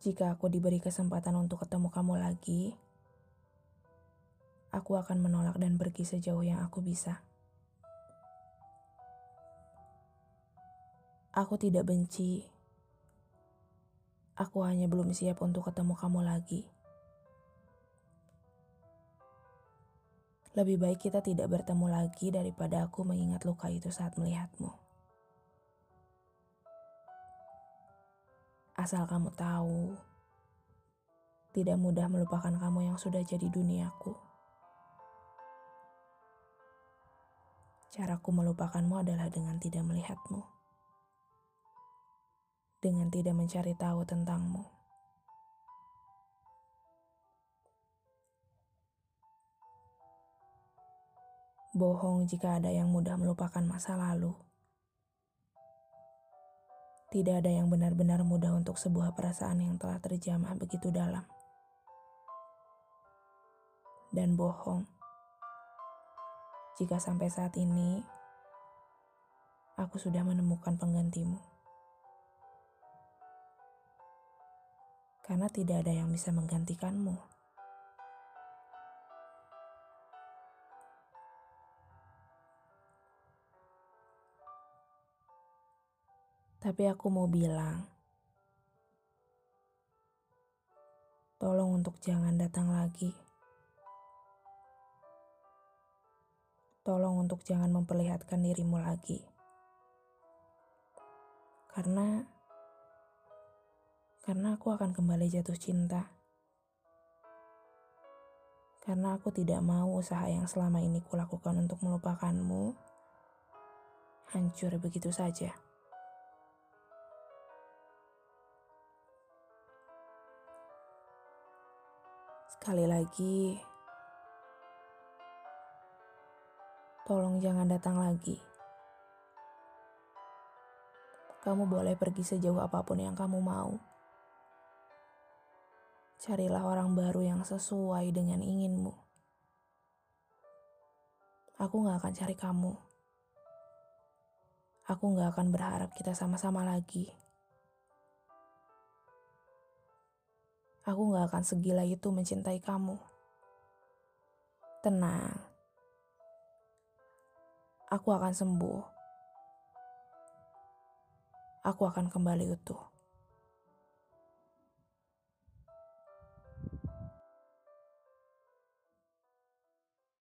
Jika aku diberi kesempatan untuk ketemu kamu lagi, aku akan menolak dan pergi sejauh yang aku bisa. Aku tidak benci. Aku hanya belum siap untuk ketemu kamu lagi. Lebih baik kita tidak bertemu lagi daripada aku mengingat luka itu saat melihatmu. Asal kamu tahu, tidak mudah melupakan kamu yang sudah jadi duniaku. Caraku melupakanmu adalah dengan tidak melihatmu, dengan tidak mencari tahu tentangmu. Bohong jika ada yang mudah melupakan masa lalu. Tidak ada yang benar-benar mudah untuk sebuah perasaan yang telah terjamah begitu dalam. Dan bohong. Jika sampai saat ini aku sudah menemukan penggantimu. Karena tidak ada yang bisa menggantikanmu. Tapi aku mau bilang, tolong untuk jangan datang lagi. Tolong untuk jangan memperlihatkan dirimu lagi. Karena karena aku akan kembali jatuh cinta. Karena aku tidak mau usaha yang selama ini kulakukan untuk melupakanmu hancur begitu saja. Sekali lagi, tolong jangan datang lagi. Kamu boleh pergi sejauh apa pun yang kamu mau. Carilah orang baru yang sesuai dengan inginmu. Aku gak akan cari kamu. Aku gak akan berharap kita sama-sama lagi. Aku gak akan segila itu mencintai kamu. Tenang, aku akan sembuh. Aku akan kembali utuh.